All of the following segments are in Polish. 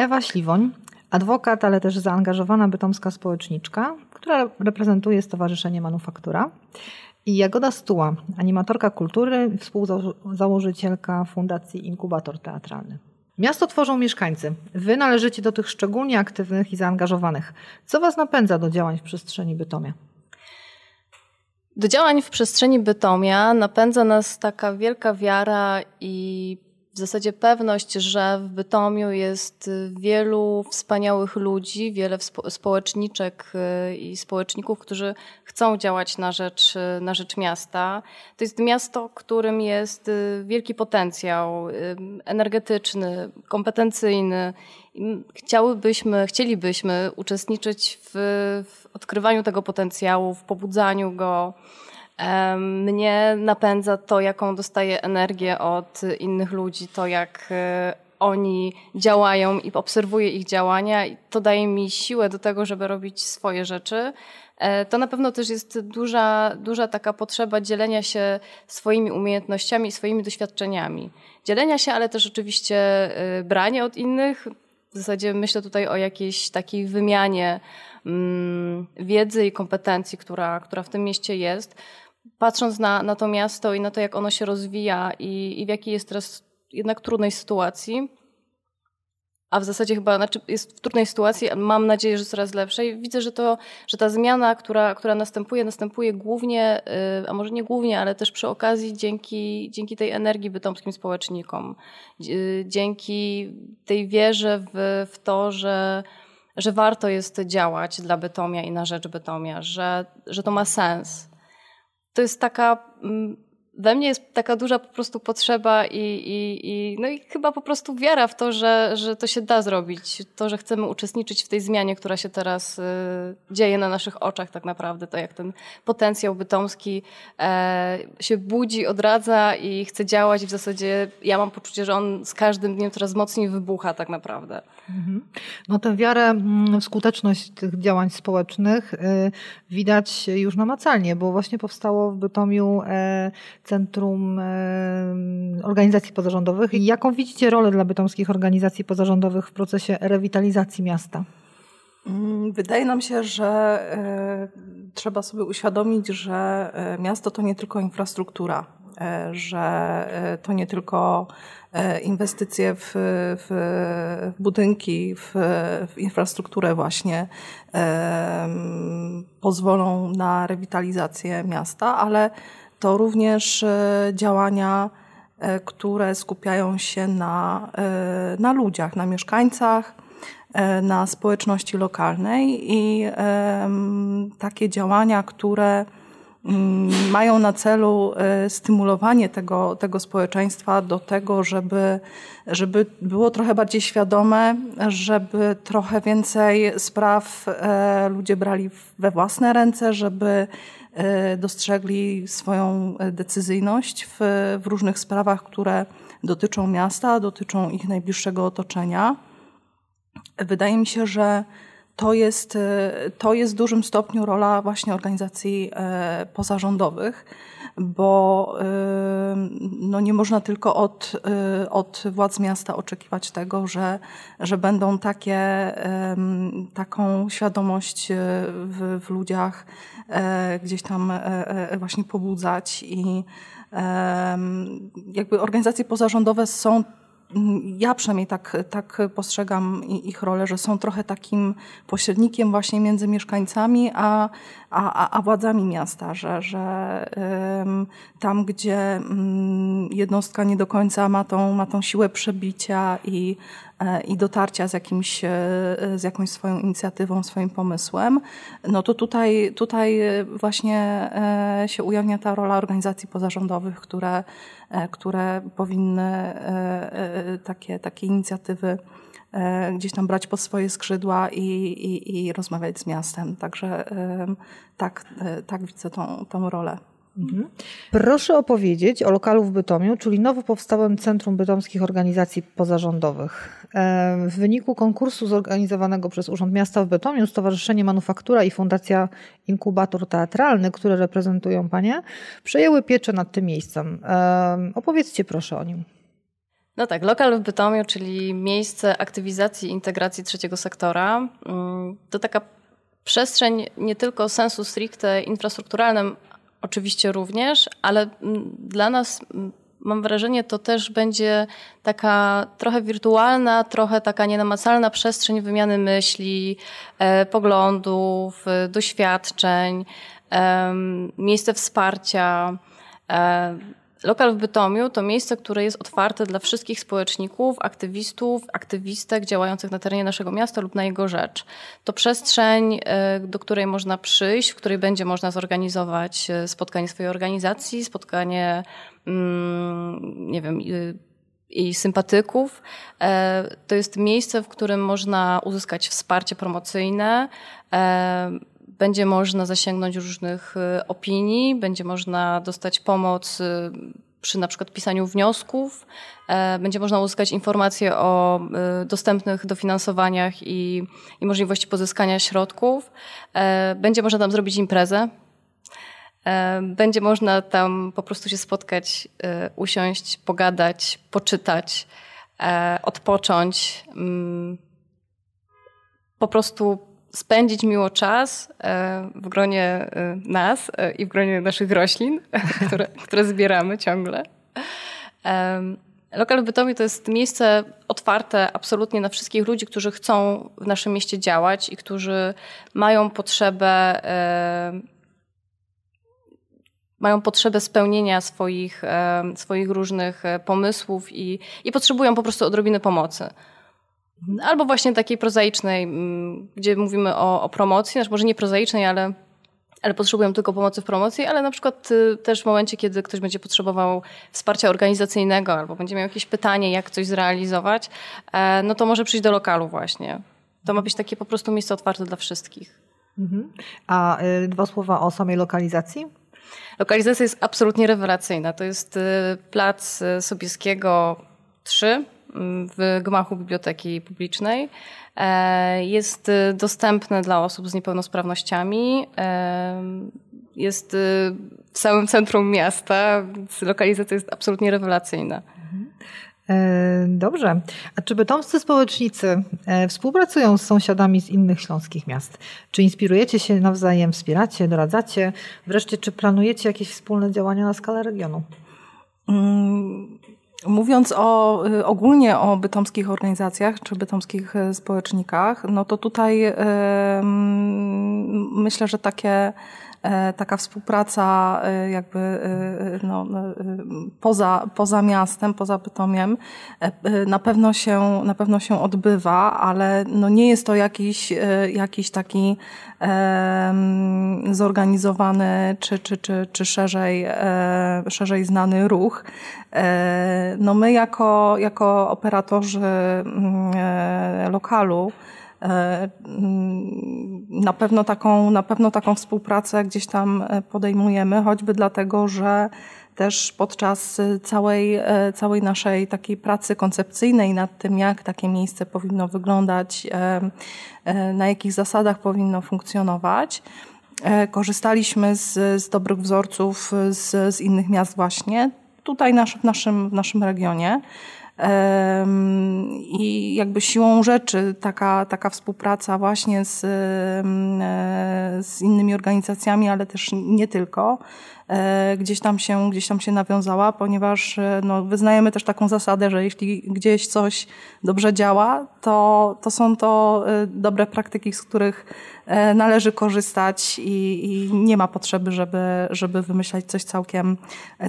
Ewa Śliwoń, adwokat, ale też zaangażowana bytomska społeczniczka, która reprezentuje Stowarzyszenie Manufaktura. I Jagoda Stuła, animatorka kultury, współzałożycielka Fundacji Inkubator Teatralny. Miasto tworzą mieszkańcy. Wy należycie do tych szczególnie aktywnych i zaangażowanych. Co Was napędza do działań w przestrzeni Bytomia? Do działań w przestrzeni Bytomia napędza nas taka wielka wiara i w zasadzie pewność, że w Bytomiu jest wielu wspaniałych ludzi, wiele społeczniczek y, i społeczników, którzy chcą działać na rzecz, na rzecz miasta. To jest miasto, którym jest y, wielki potencjał y, energetyczny, kompetencyjny. Chciałybyśmy, chcielibyśmy uczestniczyć w, w odkrywaniu tego potencjału, w pobudzaniu go. Mnie napędza to, jaką dostaję energię od innych ludzi, to jak e, oni działają i obserwuję ich działania i to daje mi siłę do tego, żeby robić swoje rzeczy. E, to na pewno też jest duża, duża taka potrzeba dzielenia się swoimi umiejętnościami i swoimi doświadczeniami. Dzielenia się, ale też oczywiście e, branie od innych. W zasadzie myślę tutaj o jakiejś takiej wymianie mm, wiedzy i kompetencji, która, która w tym mieście jest patrząc na, na to miasto i na to, jak ono się rozwija i, i w jakiej jest teraz jednak trudnej sytuacji, a w zasadzie chyba znaczy jest w trudnej sytuacji, mam nadzieję, że coraz lepszej. Widzę, że, to, że ta zmiana, która, która następuje, następuje głównie, y, a może nie głównie, ale też przy okazji dzięki, dzięki tej energii bytomskim społecznikom, y, dzięki tej wierze w, w to, że, że warto jest działać dla Bytomia i na rzecz Bytomia, że, że to ma sens to jest taka mm, we mnie jest taka duża po prostu potrzeba i, i, i, no i chyba po prostu wiara w to, że, że to się da zrobić. To, że chcemy uczestniczyć w tej zmianie, która się teraz y, dzieje na naszych oczach tak naprawdę. To jak ten potencjał bytomski e, się budzi, odradza i chce działać w zasadzie ja mam poczucie, że on z każdym dniem coraz mocniej wybucha tak naprawdę. Mhm. No tę wiarę mm, w skuteczność tych działań społecznych y, widać już namacalnie, bo właśnie powstało w Bytomiu e, Centrum Organizacji Pozarządowych. Jaką widzicie rolę dla bytomskich organizacji pozarządowych w procesie rewitalizacji miasta? Mm, wydaje nam się, że e, trzeba sobie uświadomić, że e, miasto to nie tylko infrastruktura, e, że to nie tylko inwestycje w, w budynki, w, w, infrastrukturę właśnie pozwolą na rewitalizację miasta, ale to również e, działania, e, które skupiają się na, e, na ludziach, na mieszkańcach, na społeczności lokalnej i takie działania, które mają na celu stymulowanie tego, tego społeczeństwa do tego, żeby, żeby było trochę bardziej świadome, żeby trochę więcej spraw ludzie brali we własne ręce, żeby E, dostrzegli swoją e, decyzyjność w, w różnych sprawach, które dotyczą miasta, dotyczą ich najbliższego otoczenia. Wydaje mi się, że to jest, e, to jest w dużym stopniu rola właśnie organizacji pozarządowych, bo no nie można tylko od, od władz miasta oczekiwać tego, że, że będą takie, taką świadomość w, w ludziach E, gdzieś tam e, e, właśnie pobudzać i jakby organizacje pozarządowe są ja przynajmniej tak, tak postrzegam ich rolę, że są trochę takim pośrednikiem właśnie między mieszkańcami a, a, a władzami miasta, że, że tam, gdzie mm, jednostka nie do końca ma tą, ma tą siłę przebicia i, i dotarcia z, jakimś, e, z jakąś swoją inicjatywą, swoim pomysłem, no to tutaj, tutaj właśnie e, się ujawnia ta rola organizacji pozarządowych, które, które powinny takie, takie inicjatywy E, gdzieś tam brać pod swoje skrzydła i, i, i rozmawiać z miastem. Także tak, e, tak widzę tą, tą rolę. Mhm. Proszę opowiedzieć o lokalu w Bytomiu, czyli nowo powstałym Centrum Bytomskich Organizacji Pozarządowych. E, w wyniku konkursu zorganizowanego przez Urząd Miasta w Bytomiu Stowarzyszenie Manufaktura i Fundacja Inkubator Teatralny, które reprezentują Panie, przejęły pieczę nad tym miejscem. Opowiedzcie proszę o nim. No tak, lokal w Bytomiu, czyli miejsce aktywizacji i integracji trzeciego sektora, mm, to taka przestrzeń nie tylko sensu stricte infrastrukturalnym, oczywiście również, ale dla nas mam wrażenie, to też będzie taka trochę wirtualna, trochę taka nienamacalna przestrzeń wymiany myśli, e, poglądów, e, doświadczeń, e, miejsce wsparcia. Lokal w Bytomiu to miejsce, które jest otwarte dla wszystkich społeczników, aktywistów, aktywistek działających na terenie naszego miasta lub na jego rzecz. To przestrzeń, e, do której można przyjść, w której będzie można zorganizować e, spotkanie swojej organizacji, spotkanie, mm, nie wiem, i sympatyków. E, to jest miejsce, w którym można uzyskać wsparcie promocyjne, będzie można zasięgnąć różnych y, opinii, będzie można dostać pomoc y, przy na przykład pisaniu wniosków, e, będzie można uzyskać informacje o y, dostępnych dofinansowaniach i, i możliwości pozyskania środków. E, będzie można tam zrobić imprezę. E, będzie można tam po prostu się spotkać, usiąść, pogadać, poczytać, odpocząć. Mm, po prostu spędzić miło czas e, w gronie e, nas e, i w gronie naszych roślin, które, które zbieramy ciągle. Lokal w Bytomiu to jest miejsce otwarte absolutnie na wszystkich ludzi, którzy chcą w naszym mieście działać i którzy mają potrzebę mają potrzebę spełnienia swoich, swoich różnych pomysłów i, i potrzebują po prostu odrobiny pomocy. Albo właśnie takiej prozaicznej, mm, gdzie mówimy o, o promocji, znaczy może nie prozaicznej, ale, ale potrzebują tylko pomocy w promocji, ale na przykład y, też w momencie, kiedy ktoś będzie potrzebował wsparcia organizacyjnego albo będzie miał jakieś pytanie, jak coś zrealizować, e, no to może przyjść do lokalu właśnie. To ma być takie po prostu miejsce otwarte dla wszystkich. Mhm. A y, dwa słowa o samej lokalizacji? Lokalizacja jest absolutnie rewelacyjna. To jest y, plac Sobieskiego 3, w gmachu biblioteki publicznej. E, jest y, dostępne dla osób z niepełnosprawnościami. E, jest y, w samym centrum miasta, więc lokalizacja jest absolutnie rewelacyjna. E, dobrze. A czy bytomscy społecznicy współpracują z sąsiadami z innych śląskich miast? Czy inspirujecie się nawzajem, wspieracie, doradzacie? Wreszcie, czy planujecie jakieś wspólne działania na skalę regionu? Mówiąc o, y, ogólnie o bytomskich organizacjach czy bytomskich y, społecznikach, no to tutaj yy, myślę, że takie taka współpraca e, jakby e, no, poza, poza miastem, poza Bytomiem na pewno się, na pewno się odbywa, ale no nie jest to jakiś, jakiś taki zorganizowany czy, czy, czy, czy szerzej, szerzej znany ruch. No my jako, jako operatorzy mm, lokalu E, na pewno taką, na pewno taką współpracę gdzieś tam e, podejmujemy, choćby dlatego, że też podczas całej, e, całej naszej takiej pracy koncepcyjnej nad tym, jak takie miejsce powinno wyglądać, na jakich zasadach powinno funkcjonować, korzystaliśmy z, z dobrych wzorców z, z innych miast właśnie, tutaj nasz, w, naszym, w naszym regionie. I jakby siłą rzeczy taka, taka współpraca właśnie z, e, z innymi organizacjami, ale też nie tylko, gdzieś tam się, gdzieś tam się nawiązała, ponieważ e, no, wyznajemy też taką zasadę, że jeśli gdzieś coś dobrze działa, to, to są to dobre praktyki, z których E, należy korzystać i, i, nie ma potrzeby, żeby, żeby wymyślać coś całkiem,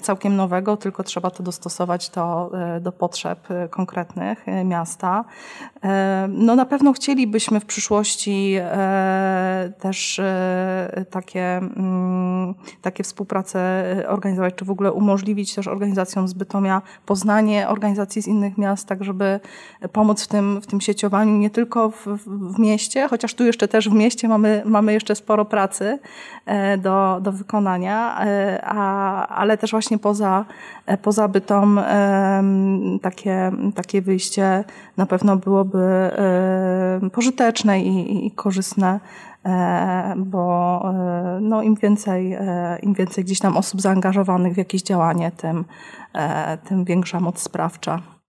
całkiem nowego, tylko trzeba to dostosować do, e, do potrzeb konkretnych miasta. E, no na pewno chcielibyśmy w przyszłości też takie, mm, takie współprace organizować, czy w ogóle umożliwić też organizacjom z Bytomia poznanie organizacji z innych miast, tak żeby pomóc w tym, w tym sieciowaniu nie tylko w, w mieście, chociaż tu jeszcze też w mieście mamy, mamy jeszcze sporo pracy e, do, do wykonania, e, a, ale też właśnie poza, e, poza bytom takie, takie wyjście na pewno byłoby pożyteczne i, i korzystne bo no, im, więcej, im więcej gdzieś tam osób zaangażowanych w jakieś działanie, tym, tym większa moc sprawcza.